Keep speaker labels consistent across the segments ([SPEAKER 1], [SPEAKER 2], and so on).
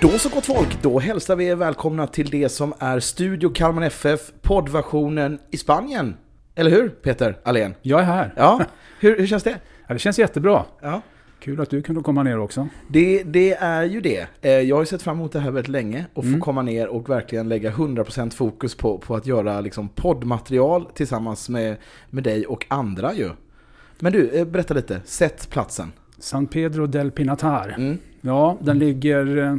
[SPEAKER 1] Då så gott folk, då hälsar vi er välkomna till det som är Studio Kalmar FF, poddversionen i Spanien. Eller hur Peter Allén?
[SPEAKER 2] Jag är här.
[SPEAKER 1] Ja, hur, hur känns det?
[SPEAKER 2] Ja, det känns jättebra.
[SPEAKER 1] Ja.
[SPEAKER 2] Kul att du kunde komma ner också.
[SPEAKER 1] Det, det är ju det. Eh, Jag har ju sett fram emot det här väldigt länge och få
[SPEAKER 2] Mm.
[SPEAKER 1] komma ner och verkligen lägga 100% fokus på, på att göra liksom poddmaterial tillsammans med, med dig och andra ju. Men du, eh, berätta lite. Sätt platsen.
[SPEAKER 2] San Pedro del Pinatar.
[SPEAKER 1] Mm.
[SPEAKER 2] Ja, den ligger eh,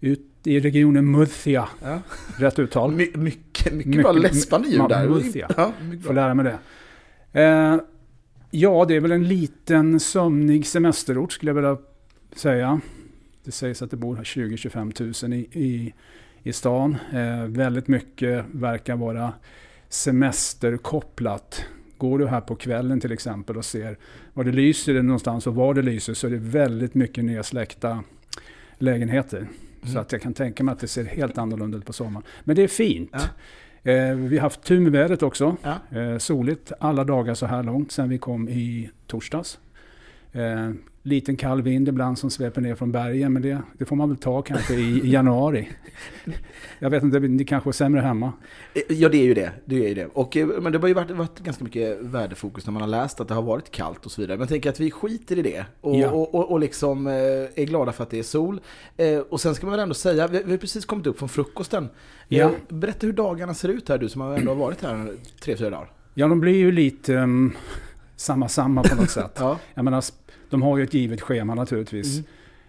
[SPEAKER 2] ut i regionen Murcia.
[SPEAKER 1] Ja.
[SPEAKER 2] Rätt uttal.
[SPEAKER 1] My, mycket, mycket,
[SPEAKER 2] Mycket-
[SPEAKER 1] bra läspande ljud där.
[SPEAKER 2] Murcia.
[SPEAKER 1] Ja,
[SPEAKER 2] Får lära mig det. Eh, ja, det är väl en liten sömnig semesterort skulle jag vilja säga. Det sägs att det bor 20-25 000 i, i, i stan. Eh, väldigt mycket verkar vara semesterkopplat. Går du här på kvällen till exempel och ser var det lyser någonstans och var det lyser så är det väldigt mycket nedsläckta lägenheter. Så
[SPEAKER 1] Mm.
[SPEAKER 2] att jag kan tänka mig att det ser helt annorlunda ut på sommaren. Men det är fint.
[SPEAKER 1] Ja.
[SPEAKER 2] Eh, vi har haft tur med vädret också.
[SPEAKER 1] Ja.
[SPEAKER 2] Eh, soligt alla dagar så här långt sedan vi kom i torsdags. Eh, liten kall vind ibland som sveper ner från bergen men det, det får man väl ta kanske i, i januari. Jag vet inte, det kanske är sämre hemma.
[SPEAKER 1] Eh, Ja, det är ju det. det, är ju det. Och, eh, men det har ju varit, varit ganska mycket värdefokus när man har läst att det har varit kallt och så vidare. Men jag tänker att vi skiter i det och,
[SPEAKER 2] Ja.
[SPEAKER 1] och, och, och liksom eh, är glada för att det är sol. Och sen ska man väl ändå säga, vi, vi har precis kommit upp från frukosten.
[SPEAKER 2] Ja.
[SPEAKER 1] Berätta hur dagarna ser ut här, du som har ändå har varit här tre, fyra dagar.
[SPEAKER 2] Ja, de blir ju lite um, samma samma på något sätt.
[SPEAKER 1] Ja.
[SPEAKER 2] Jag menar, de har ju ett givet schema naturligtvis.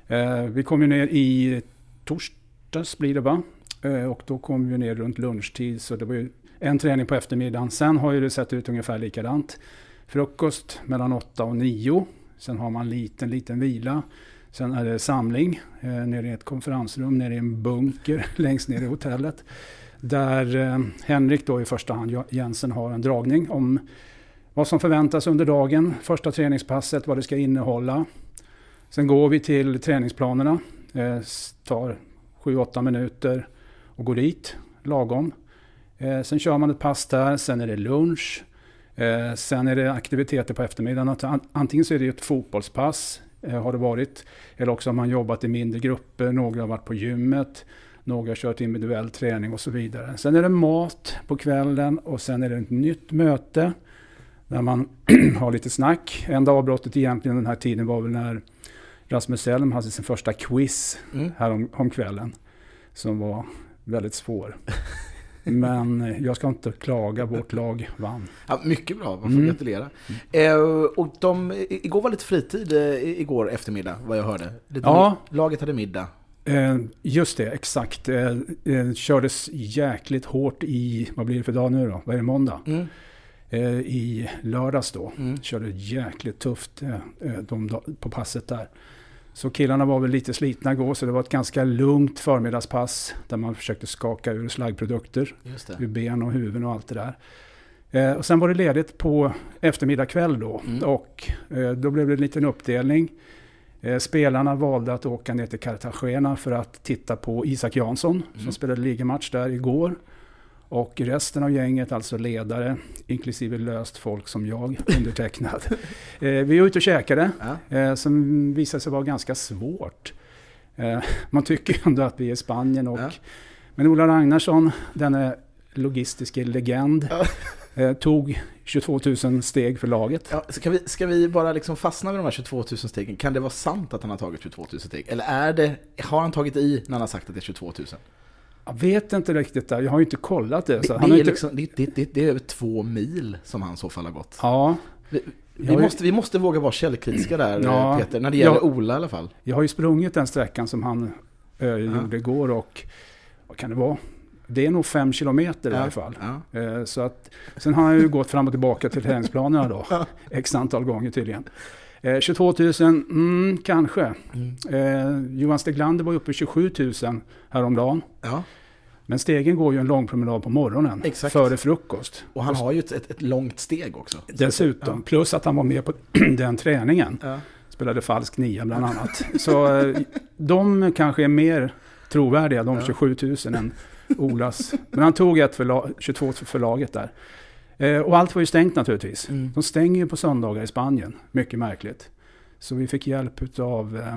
[SPEAKER 1] Mm.
[SPEAKER 2] Eh, vi kom ju ner i torsdags blir det va? Eh, och då kom vi ner runt lunchtid så det var ju en träning på eftermiddagen. Sen har ju det sett ut ungefär likadant. Frukost mellan 8 och 9. Sen har man en liten, liten vila. Sen är det samling eh, nere i ett konferensrum, nere i en bunker längst ner i hotellet. Där eh, Henrik då i första hand, Jensen, har en dragning om vad som förväntas under dagen, första träningspasset, vad det ska innehålla. Sen går vi till träningsplanerna, eh, tar 7-8 minuter och går dit lagom. Eh, sen kör man ett pass där, sen är det lunch. Eh, sen är det aktiviteter på eftermiddagen. Antingen så är det ett fotbollspass, eh, har det varit. Eller också har man jobbat i mindre grupper, några har varit på gymmet. Några har kört individuell träning och så vidare. Sen är det mat på kvällen och sen är det ett nytt möte. Där man har lite snack. Enda avbrottet egentligen den här tiden var väl när Rasmus Elm hade sin första quiz
[SPEAKER 1] Mm.
[SPEAKER 2] här om, kvällen. Som var väldigt svår. Men eh, jag ska inte klaga, vårt lag vann.
[SPEAKER 1] Ja, mycket bra, man får
[SPEAKER 2] Mm.
[SPEAKER 1] gratulera. Eh, och de, igår var lite fritid, i- igår eftermiddag, vad jag hörde. Lite
[SPEAKER 2] Ja.
[SPEAKER 1] Laget hade middag.
[SPEAKER 2] Eh, just det, exakt. Kördes jäkligt hårt i, vad blir det för dag nu då? Vad är det, måndag?
[SPEAKER 1] Mm.
[SPEAKER 2] Eh, I lördags då.
[SPEAKER 1] Mm.
[SPEAKER 2] Körde jäkligt tufft eh, eh, de, på passet där. Så killarna var väl lite slitna igår så det var ett ganska lugnt förmiddagspass där man försökte skaka ur slaggprodukter ur ben och huvuden och allt det där. Eh, och sen var det ledigt på eftermiddag kväll då
[SPEAKER 1] Mm.
[SPEAKER 2] och eh, då blev det en liten uppdelning. Eh, spelarna valde att åka ner till Cartagena för att titta på Isak Jansson
[SPEAKER 1] Mm.
[SPEAKER 2] som spelade ligamatch där igår. Och resten av gänget, alltså ledare, inklusive löst folk som jag, undertecknad. eh, vi var ute och käkade,
[SPEAKER 1] Ja.
[SPEAKER 2] eh, som visade sig vara ganska svårt. Eh, man tycker ju ändå att vi är i Spanien och
[SPEAKER 1] Ja.
[SPEAKER 2] men Ola Ragnarsson, denna logistiska legend,
[SPEAKER 1] Ja.
[SPEAKER 2] tog 22 000 steg för laget.
[SPEAKER 1] Ja, ska, vi, ska vi bara liksom fastna vid de här 22 000 stegen? Kan det vara sant att han har tagit 22 000 steg? Eller är det, har han tagit i när han har sagt att det är 22 000?
[SPEAKER 2] Jag vet inte riktigt där, jag har ju inte kollat det.
[SPEAKER 1] Det,
[SPEAKER 2] Så
[SPEAKER 1] det, är,
[SPEAKER 2] inte...
[SPEAKER 1] liksom, det, är över två mil som han så fall har gått.
[SPEAKER 2] Ja,
[SPEAKER 1] Vi, vi,
[SPEAKER 2] ju-
[SPEAKER 1] måste, vi måste våga vara källkritiska där,
[SPEAKER 2] Ja.
[SPEAKER 1] eh, Peter, när det gäller
[SPEAKER 2] Ja.
[SPEAKER 1] Ola i alla fall.
[SPEAKER 2] jag har ju sprungit den sträckan som han eh, gjorde igår och vad kan det vara? Det är nog fem kilometer i
[SPEAKER 1] Ja.
[SPEAKER 2] varje fall.
[SPEAKER 1] Ja.
[SPEAKER 2] Eh, Så att, sen har han ju gått fram och tillbaka till träningsplanerna då. X antal gånger tydligen. Eh, 22 000, mm, kanske.
[SPEAKER 1] Mm.
[SPEAKER 2] Eh, Johan Steglander var uppe i 27 000 häromdagen.
[SPEAKER 1] ja.
[SPEAKER 2] Men stegen går ju en lång promenad på morgonen.
[SPEAKER 1] Exakt.
[SPEAKER 2] Före frukost.
[SPEAKER 1] Och han har ju ett, ett, ett långt steg också.
[SPEAKER 2] Dessutom. Plus att han var med på den träningen.
[SPEAKER 1] Ja.
[SPEAKER 2] Spelade falsk nia bland annat. Så eh, de kanske är mer trovärdiga, de
[SPEAKER 1] Ja.
[SPEAKER 2] 27 000, än Olas. Men han tog ett för la- 22 för laget där. Eh, och allt var ju stängt naturligtvis.
[SPEAKER 1] Mm.
[SPEAKER 2] De stänger ju på söndagar i Spanien. Mycket märkligt. Så vi fick hjälp av eh,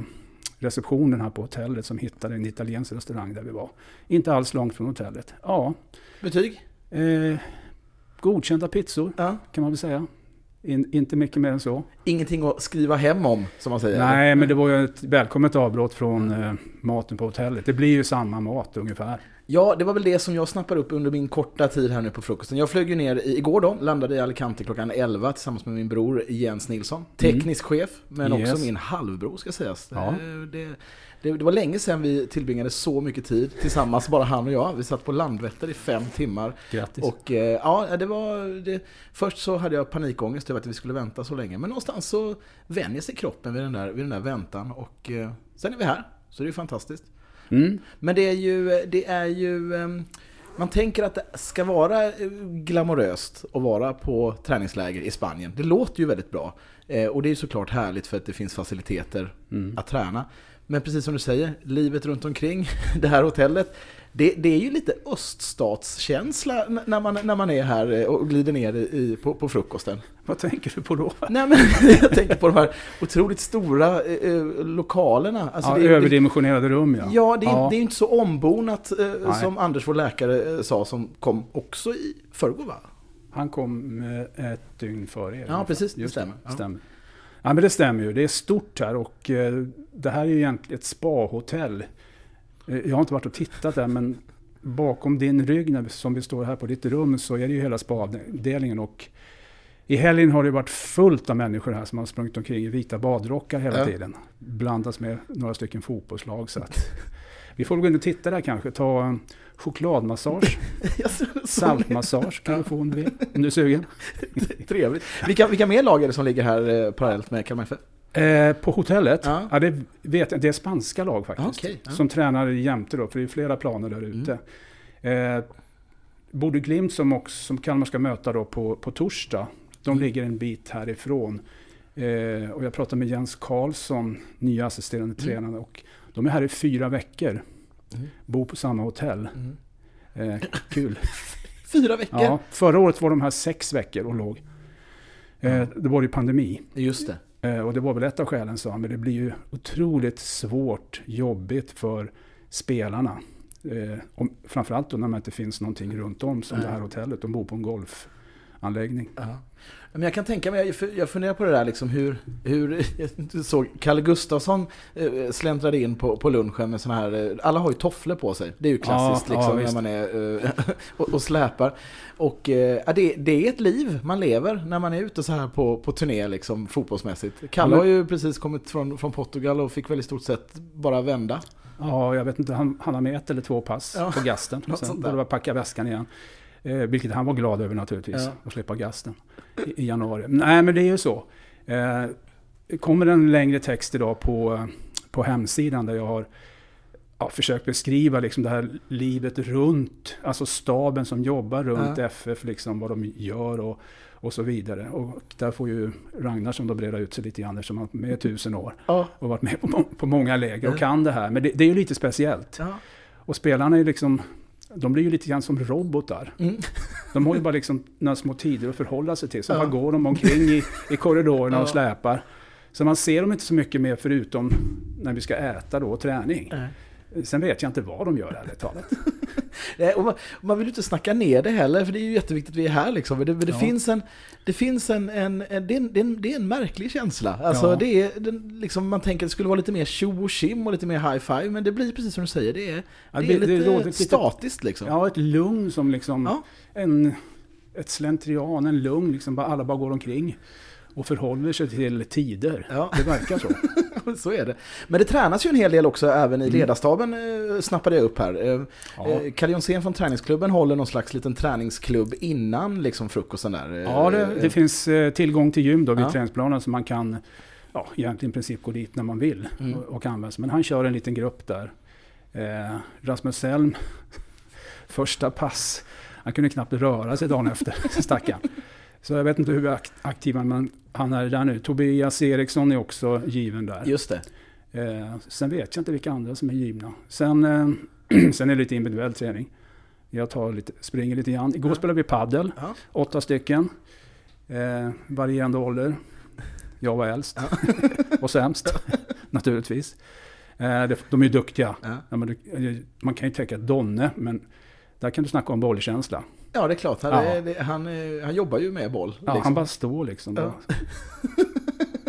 [SPEAKER 2] receptionen här på hotellet som hittade en italiensk restaurang där vi var. Inte alls långt från hotellet. Ja,
[SPEAKER 1] Betyg?
[SPEAKER 2] eh, godkända pizzor
[SPEAKER 1] Ja.
[SPEAKER 2] kan man väl säga. In, inte mycket mer än så.
[SPEAKER 1] Ingenting att skriva hem om, som man säger.
[SPEAKER 2] Nej, men det var ju ett välkommet avbrott från eh, maten på hotellet. Det blir ju samma mat ungefär.
[SPEAKER 1] Ja, det var väl det som jag snappade upp under min korta tid här nu på frukosten. Jag flög ju ner i, igår då, landade i Alicante klockan 11 tillsammans med min bror Jens Nilsson. Teknisk chef, men
[SPEAKER 2] Yes.
[SPEAKER 1] också min halvbror ska sägas.
[SPEAKER 2] Ja.
[SPEAKER 1] Det, det, det, det var länge sedan vi tillbringade så mycket tid tillsammans, bara han och jag. Vi satt på Landvetter i fem timmar.
[SPEAKER 2] Grattis.
[SPEAKER 1] Och eh, ja, det var... Det, först så hade jag panikångest över att vi skulle vänta så länge. Men någonstans så vänjer sig kroppen vid den där, vid den där väntan. Och eh, sen är vi här, så det är ju fantastiskt.
[SPEAKER 2] Mm.
[SPEAKER 1] Men det är ju, det är ju ehm, man tänker att det ska vara eh, glamoröst att vara på träningsläger i Spanien. Det låter ju väldigt bra. Eh, Och det är ju såklart härligt för att det finns faciliteter
[SPEAKER 2] Mm.
[SPEAKER 1] att träna. Men precis som du säger, livet runt omkring det här hotellet. Det, det är ju lite öststatskänsla när man, när man är här eh, och glider ner i, på, på frukosten.
[SPEAKER 2] Vad tänker du på då?
[SPEAKER 1] Nej men jag tänker på de här otroligt stora eh, eh, lokalerna. Alltså,
[SPEAKER 2] ja,
[SPEAKER 1] det det-
[SPEAKER 2] överdimensionerade rum ja.
[SPEAKER 1] Ja, det är,
[SPEAKER 2] Ja.
[SPEAKER 1] det är ju inte så ombonat eh, som Anders, vår läkare, eh, sa som kom också i förrgår va?
[SPEAKER 2] Han kom eh, ett dygn före er.
[SPEAKER 1] Ja, precis. Det stämmer. Ja.
[SPEAKER 2] stämmer. Ja, men det stämmer ju. Det är stort här och det här är ju egentligen ett spahotell. Eh, jag har inte varit och tittat där, men bakom din rygg, när som vi står här på ditt rum, så är det ju hela spaavdelningen. Och i helgen har det varit fullt av människor här som har sprungit omkring i vita badrockar hela
[SPEAKER 1] Ja.
[SPEAKER 2] tiden. Blandas med några stycken fotbollslag. Så att vi får gå in och titta där kanske. Ta en chokladmassage,
[SPEAKER 1] Jag såg- såg-
[SPEAKER 2] saltmassage kan du få om du vill. Om du är sugen.
[SPEAKER 1] Trevligt. Vilka, vilka mer lag är det som ligger här eh, parallellt med Kalmar FF?
[SPEAKER 2] Eh, på hotellet?
[SPEAKER 1] Ja.
[SPEAKER 2] Ja. det vet jag Det är spanska lag faktiskt.
[SPEAKER 1] Okej, ja.
[SPEAKER 2] Som tränar jämte då, för det är flera planer där ute. Eh, Borde Glimt som, också, som Kalmar ska möta då på, på torsdag, de
[SPEAKER 1] Mm.
[SPEAKER 2] ligger en bit härifrån. Eh, och jag pratade med Jens Karlsson, nya assisterande
[SPEAKER 1] Mm.
[SPEAKER 2] tränare. Och de är här i fyra veckor.
[SPEAKER 1] Mm.
[SPEAKER 2] Bor på samma hotell.
[SPEAKER 1] Mm.
[SPEAKER 2] Eh, kul.
[SPEAKER 1] Fyra veckor?
[SPEAKER 2] Ja, förra året var de här sex veckor och låg. Eh, det var ju pandemi.
[SPEAKER 1] Just det.
[SPEAKER 2] Eh, Och det var väl ett av skälen sa han, men det blir ju otroligt svårt, jobbigt för spelarna. Eh, om, framförallt då när man inte finns någonting runt om som
[SPEAKER 1] Nej.
[SPEAKER 2] det här hotellet. De bor på en golfanläggning.
[SPEAKER 1] Ja. Men jag kan tänka mig, jag- funderar på det där liksom hur, hur du såg Kalle Gustafsson eh, släntrade in på, på lunchen med såna här, eh, alla har ju tofflor på sig. Det är ju klassiskt
[SPEAKER 2] Ja, ja,
[SPEAKER 1] liksom när
[SPEAKER 2] visst.
[SPEAKER 1] man är eh, och, och släpar. Och ja, det, det är ett liv man lever när man är ute så här på, på turné liksom fotbollsmässigt. Kalle
[SPEAKER 2] Ja,
[SPEAKER 1] har ju precis kommit från, från Portugal och fick väl i stort sett bara vända.
[SPEAKER 2] Ja, jag vet inte, han, han har med ett eller två pass
[SPEAKER 1] Ja,
[SPEAKER 2] på gasten. Sen det vara packa väskan igen. Eh, vilket han var glad över naturligtvis,
[SPEAKER 1] Ja.
[SPEAKER 2] att slippa gasten i, i januari. Nej, men det är ju så. Eh, kommer en längre text idag på, på hemsidan där jag har ja, försökt beskriva liksom det här livet runt, alltså staben som jobbar runt
[SPEAKER 1] Ja.
[SPEAKER 2] FF, liksom vad de gör och, och så vidare. Och där får ju Ragnarsson då breda ut sig lite grann eftersom han är med tusen år
[SPEAKER 1] Ja.
[SPEAKER 2] och varit med på, på många läger och kan det här. Men det, det är ju lite speciellt. Och spelarna är liksom, de blir ju lite grann som robotar.
[SPEAKER 1] Mm.
[SPEAKER 2] De har ju bara liksom några små tider att förhålla sig till. Så
[SPEAKER 1] Ja.
[SPEAKER 2] bara går de omkring i, i korridorerna och
[SPEAKER 1] Ja.
[SPEAKER 2] släpar. Så man ser dem inte så mycket mer förutom när vi ska äta då och träning.
[SPEAKER 1] Nej.
[SPEAKER 2] Sen vet jag inte vad de gör ärligt talat.
[SPEAKER 1] Nej, och man, man vill ju inte snacka ner det heller, för det är ju jätteviktigt att vi är här liksom. Det, det
[SPEAKER 2] Ja.
[SPEAKER 1] finns en, det finns en, en, en, det är en, det är en, det är en märklig känsla. Alltså
[SPEAKER 2] Ja.
[SPEAKER 1] det är, den, liksom, man tänker att det skulle vara lite mer tjo och tjim och lite mer high five, men det blir precis som du säger, det är,
[SPEAKER 2] Ja,
[SPEAKER 1] det
[SPEAKER 2] det-
[SPEAKER 1] är
[SPEAKER 2] det
[SPEAKER 1] lite statiskt liksom.
[SPEAKER 2] Ja, ett lugn som liksom, en, ett slentrian, en lugn, liksom bara, alla bara går omkring och förhåller sig till tider.
[SPEAKER 1] Ja.
[SPEAKER 2] Det verkar så.
[SPEAKER 1] så är det. Men det tränas ju en hel del också även i
[SPEAKER 2] Mm.
[SPEAKER 1] ledarstaben, eh, snappade jag upp här. Eh,
[SPEAKER 2] Ja.
[SPEAKER 1] eh, Kalle Jonsén från träningsklubben håller någon slags liten träningsklubb innan liksom frukosten där.
[SPEAKER 2] Ja, det, det finns tillgång till gym då vid
[SPEAKER 1] Ja.
[SPEAKER 2] träningsplanen så man kan ja, egentligen i princip gå dit när man vill
[SPEAKER 1] Mm.
[SPEAKER 2] och, och använda sig. Men han kör en liten grupp där. Eh, Rasmus Selm, första pass. Han kunde knappt röra sig dagen efter, stackaren. Så jag vet inte hur akt- aktiv han han är där nu. Tobias Eriksson är också given där.
[SPEAKER 1] Just det.
[SPEAKER 2] Eh, sen vet jag inte vilka andra som är givna. Sen, eh, sen är det lite individuell träning. Jag tar lite, springer lite grann. Igår spelade vi paddel,
[SPEAKER 1] Ja.
[SPEAKER 2] åtta stycken. Eh, varierande ålder. Jag var äldst och sämst, naturligtvis. Eh, de är ju duktiga.
[SPEAKER 1] Ja.
[SPEAKER 2] Ja, du, man kan ju tänka Donne, men där kan du snacka om bollkänsla.
[SPEAKER 1] Ja, det är klart. Han,
[SPEAKER 2] Ja.
[SPEAKER 1] är, det, han, han jobbar ju med boll.
[SPEAKER 2] Ja,
[SPEAKER 1] liksom.
[SPEAKER 2] Han bara står liksom.
[SPEAKER 1] Ja.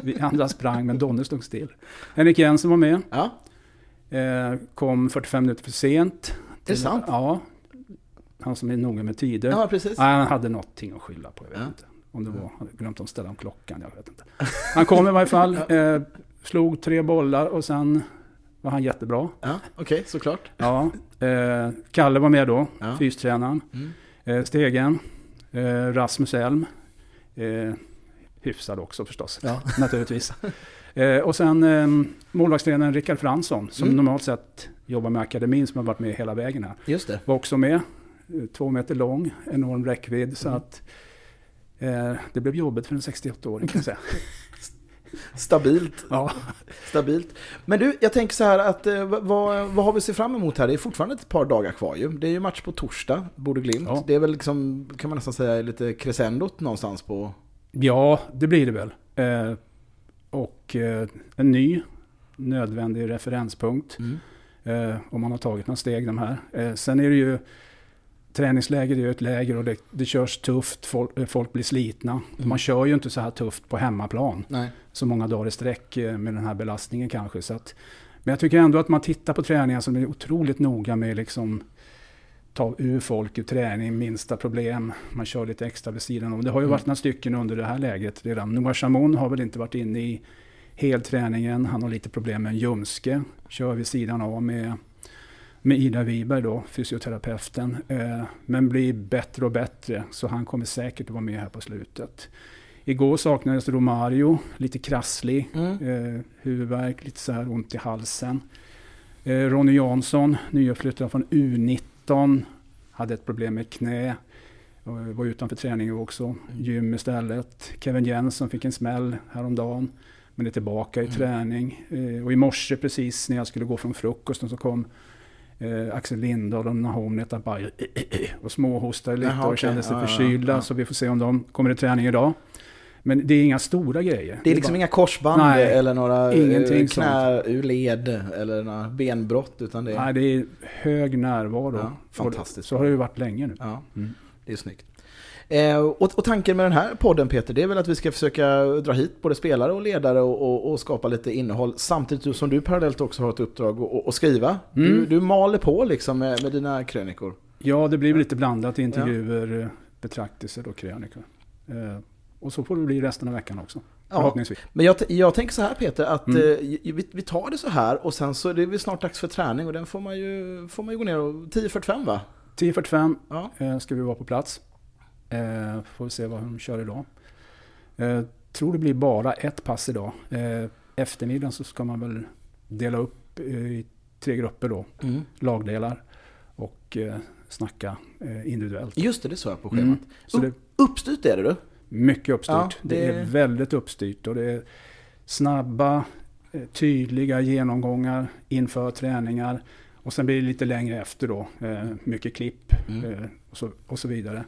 [SPEAKER 2] Vi andra sprang, men Donne stod still. Henrik Jensen var med.
[SPEAKER 1] Ja,
[SPEAKER 2] Eh, kom 45 minuter för sent.
[SPEAKER 1] är det sant?
[SPEAKER 2] Ja. Han som är noga med tider.
[SPEAKER 1] Ja, precis.
[SPEAKER 2] Nej, han hade någonting att skylla på, jag vet
[SPEAKER 1] Ja.
[SPEAKER 2] inte. Om det var, han hade glömt att ställa om klockan, jag vet inte. Han kom i varje fall, eh, slog tre bollar och sen var han jättebra.
[SPEAKER 1] Ja, okej, såklart.
[SPEAKER 2] Ja, eh, Kalle var med då,
[SPEAKER 1] Ja.
[SPEAKER 2] fystränaren.
[SPEAKER 1] Mm.
[SPEAKER 2] Eh, Stegen, eh, Rasmus Elm. Eh, hyfsad också förstås,
[SPEAKER 1] Ja.
[SPEAKER 2] naturligtvis. Och sen eh, målvaktstränaren Rickard Fransson, som
[SPEAKER 1] Mm.
[SPEAKER 2] normalt sett jobbar med akademin, som har varit med hela vägen här.
[SPEAKER 1] Just det.
[SPEAKER 2] Var också med, två meter lång, enorm räckvidd. Så
[SPEAKER 1] Mm.
[SPEAKER 2] att eh, det blev jobbigt för en 68-åring kan jag säga.
[SPEAKER 1] Stabilt.
[SPEAKER 2] ja.
[SPEAKER 1] Stabilt. Men du, jag tänker så här att eh, vad, vad har vi att se fram emot här? Det är fortfarande ett par dagar kvar ju. Det är ju match på torsdag, Borde-Glimt.
[SPEAKER 2] Ja.
[SPEAKER 1] Det är väl liksom, kan man nästan säga, lite crescendot någonstans på...
[SPEAKER 2] ja, det blir det väl. Eh, och eh, en ny nödvändig referenspunkt. Eh, om man har tagit några steg de här. Eh, sen är det ju träningsläger är ju ett läger och det, det körs tufft, folk, eh, folk blir slitna.
[SPEAKER 1] Mm.
[SPEAKER 2] Man kör ju inte så här tufft på hemmaplan
[SPEAKER 1] Nej.
[SPEAKER 2] så många dagar i sträck eh, med den här belastningen kanske. Så att, men jag tycker ändå att man tittar på träningen som är otroligt noga med liksom ta ur folk ur träning, minsta problem. Man kör lite extra vid sidan om. Det har ju
[SPEAKER 1] Mm.
[SPEAKER 2] varit några stycken under det här läget redan. Noah Chamon har väl inte varit inne i helträningen. Han har lite problem med en ljumske. Kör vid sidan av med, med Ida Wiberg då, fysioterapeuten. Eh, men blir bättre och bättre. Så han kommer säkert att vara med här på slutet. Igår saknades Romario, lite krasslig.
[SPEAKER 1] Mm.
[SPEAKER 2] Eh, huvudvärk, lite så här ont i halsen. Eh, Ronny Jansson, nyuppflyttad från U19, hade ett problem med knä. Var utanför träningen också. Gym istället. Kevin Jensen fick en smäll häromdagen. Men är tillbaka i
[SPEAKER 1] Mm.
[SPEAKER 2] träning. Och i morse precis när jag skulle gå från frukosten så kom eh, Axel Lindahl och Nahom Netabay och småhostade lite
[SPEAKER 1] Jaha,
[SPEAKER 2] och kände sig
[SPEAKER 1] Ja, ja,
[SPEAKER 2] förkylda.
[SPEAKER 1] ja.
[SPEAKER 2] Så vi får se om de kommer i träning idag. Men det är inga stora grejer.
[SPEAKER 1] Det är liksom
[SPEAKER 2] bara-
[SPEAKER 1] inga korsband
[SPEAKER 2] Nej,
[SPEAKER 1] eller några
[SPEAKER 2] ingenting
[SPEAKER 1] eh, knä ur led eller några benbrott utan det är...
[SPEAKER 2] Nej, det är hög närvaro.
[SPEAKER 1] Ja, fantastiskt.
[SPEAKER 2] Så har det ju varit länge nu.
[SPEAKER 1] Ja,
[SPEAKER 2] Mm.
[SPEAKER 1] det är snyggt. Eh, och, och tanken med den här podden Peter, det är väl att vi ska försöka dra hit både spelare och ledare och, och, och skapa lite innehåll samtidigt som du parallellt också har ett uppdrag att, skriva. Du,
[SPEAKER 2] Mm.
[SPEAKER 1] du maler på liksom med, med dina krönikor.
[SPEAKER 2] Ja, det blir lite blandat. Intervjuer, eh, betraktelser och krönikor. Eh, och så får det bli resten av veckan också.
[SPEAKER 1] Ja. Men jag, jag tänker så här Peter, att
[SPEAKER 2] Mm.
[SPEAKER 1] eh, vi, vi tar det så här och sen så är det väl snart dags för träning och den får man ju, får man ju gå ner och 10.45 va?
[SPEAKER 2] 10.45
[SPEAKER 1] Ja.
[SPEAKER 2] eh, ska vi vara på plats. Eh, får se vad de kör idag. Eh, tror det blir bara ett pass idag. Eh, eftermiddagen så ska man väl dela upp eh, i tre grupper då.
[SPEAKER 1] Mm.
[SPEAKER 2] Lagdelar. Och eh, snacka eh, individuellt.
[SPEAKER 1] Just det, det såg jag på schemat.
[SPEAKER 2] Mm. Så det,
[SPEAKER 1] Uppstyrt är det du?
[SPEAKER 2] Mycket uppstyrt.
[SPEAKER 1] Ja,
[SPEAKER 2] det...
[SPEAKER 1] det-
[SPEAKER 2] är väldigt uppstyrt och det är snabba, eh, tydliga genomgångar inför träningar. Och sen blir det lite längre efter då. Mycket klipp
[SPEAKER 1] Mm.
[SPEAKER 2] och, så, och så vidare.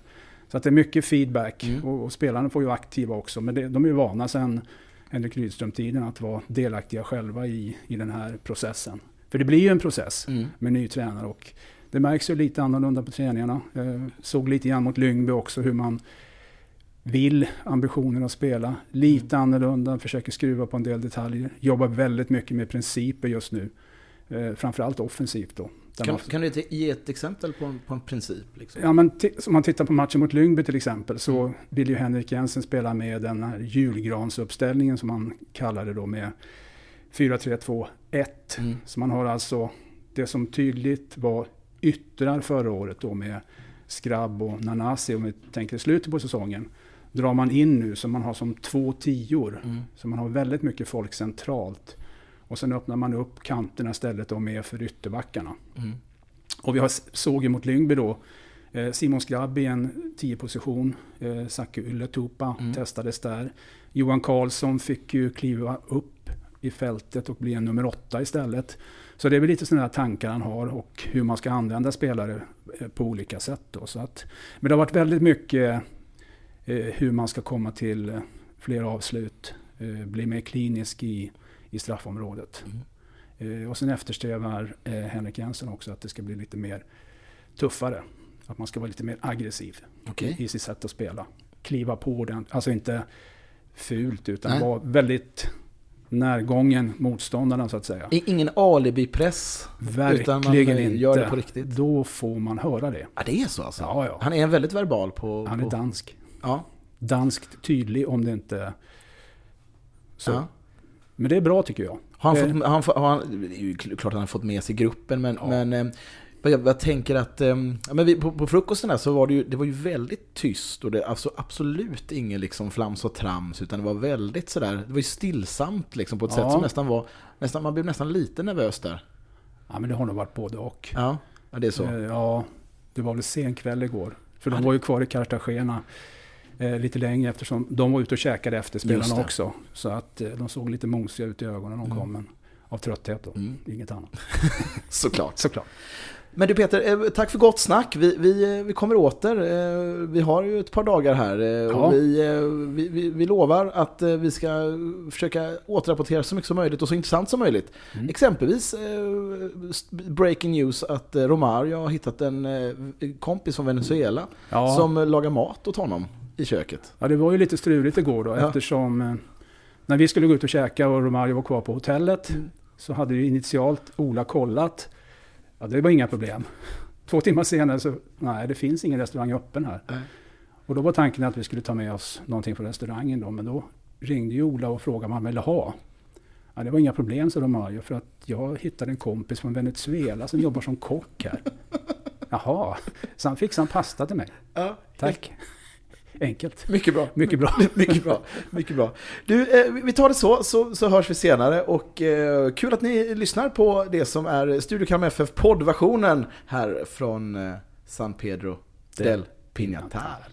[SPEAKER 2] Så att det är mycket feedback
[SPEAKER 1] Mm.
[SPEAKER 2] och, och spelarna får ju aktiva också. Men det, de är ju vana sedan Henrik Rydström-tiden att vara delaktiga själva i, i den här processen. För det blir ju en process
[SPEAKER 1] Mm.
[SPEAKER 2] med ny tränare och det märks ju lite annorlunda på träningarna. Jag såg lite grann mot Lyngby också hur man vill ambitionen att spela. Lite annorlunda, försöker skruva på en del detaljer. Jobbar väldigt mycket med principer just nu. Eh, framförallt offensivt då.
[SPEAKER 1] Kan, kan du inte ge ett exempel på en, på en princip? Liksom?
[SPEAKER 2] Ja, men om man tittar på matchen mot Lyngby till exempel så vill ju Henrik Jensen spela med den här julgransuppställningen som man kallar det då med 4-3-2-1.
[SPEAKER 1] Mm.
[SPEAKER 2] Så man har alltså det som tydligt var yttrar förra året då med Skrabb och Nanasi om vi tänker slutet på säsongen. Drar man in nu så man har som två tior.
[SPEAKER 1] Mm.
[SPEAKER 2] Så man har väldigt mycket folk centralt. Och sen öppnar man upp kanterna istället och med för ytterbackarna.
[SPEAKER 1] Mm.
[SPEAKER 2] Och vi har, såg ju mot Lyngby då eh, Simon Skrabb i en 10-position. Eh, Zacke Ylletupa
[SPEAKER 1] Mm.
[SPEAKER 2] testades där. Johan Karlsson fick ju kliva upp i fältet och bli en nummer åtta istället. Så det är väl lite sådana tankar han har och hur man ska använda spelare eh, på olika sätt. Då. Så att, men det har varit väldigt mycket eh, hur man ska komma till fler avslut, eh, bli mer klinisk i, i straffområdet. Mm. Eh, och sen eftersträvar eh, Henrik Jensen också att det ska bli lite mer tuffare. Att man ska vara lite mer aggressiv okay. i, sitt sätt att spela. Kliva på den, alltså inte fult utan vara väldigt närgången motståndarna så att säga.
[SPEAKER 1] Ingen alibi-press?
[SPEAKER 2] Verkligen utan man inte. Gör det på riktigt. Då får man höra det.
[SPEAKER 1] Ja, det är så alltså?
[SPEAKER 2] Ja, ja.
[SPEAKER 1] Han är väldigt verbal på...
[SPEAKER 2] Han är dansk.
[SPEAKER 1] Ja.
[SPEAKER 2] Danskt tydlig om det inte... Så. Ja. Men det är bra tycker jag.
[SPEAKER 1] Har han, fått, har han, har han, det är ju klart att han har fått med sig gruppen, men, ja. men eh, jag, jag, tänker att ehm, ja, men vi, på, på frukosten där så var det ju, det var ju väldigt tyst och det alltså absolut ingen liksom flams och trams utan det var väldigt sådär, det var ju stillsamt liksom på ett ja. sätt som nästan var, nästan, man blev nästan lite nervös där.
[SPEAKER 2] Ja men det har nog varit både och.
[SPEAKER 1] Ja, det är så. Eh,
[SPEAKER 2] ja, det var väl sen kväll igår. För de var ju kvar i Cartagena eh, lite längre eftersom de var ute och käkade efter spelarna också. Så att eh, de såg lite mosiga ut i ögonen när de mm. kom. Men av trötthet då, mm. inget annat.
[SPEAKER 1] Såklart.
[SPEAKER 2] Såklart.
[SPEAKER 1] Men du Peter, eh, tack för gott snack. Vi, vi, eh, vi kommer åter. Eh, vi har ju ett par dagar här. Ja. Och vi, vi, vi, lovar att vi ska försöka återrapportera så mycket som möjligt och så intressant som möjligt. Mm. Exempelvis breaking news att Romario har hittat en kompis från Venezuela ja. som lagar mat åt honom i köket.
[SPEAKER 2] Ja, det var ju lite struligt igår då ja. eftersom när vi skulle gå ut och käka och Romario var kvar på hotellet mm. så hade ju initialt Ola kollat Ja, det var inga problem. Två timmar senare så, nej det finns ingen restaurang öppen här. Nej. Och då var tanken att vi skulle ta med oss någonting från restaurangen då, men då ringde ju Ola och frågade vad han ville ha. Ja, det var inga problem, sa Romario, för att jag hittade en kompis från Venezuela som jobbar som kock här. Jaha, så han fixade en pasta till mig. Ja, Tack. Enkelt.
[SPEAKER 1] Mycket bra.
[SPEAKER 2] Mycket bra.
[SPEAKER 1] Mycket bra. Mycket bra. Du, eh, vi tar det så, så, så hörs vi senare. Och eh, kul att ni lyssnar på det som är Studio Kalmar FF poddversionen här från eh, San Pedro del Pinatar.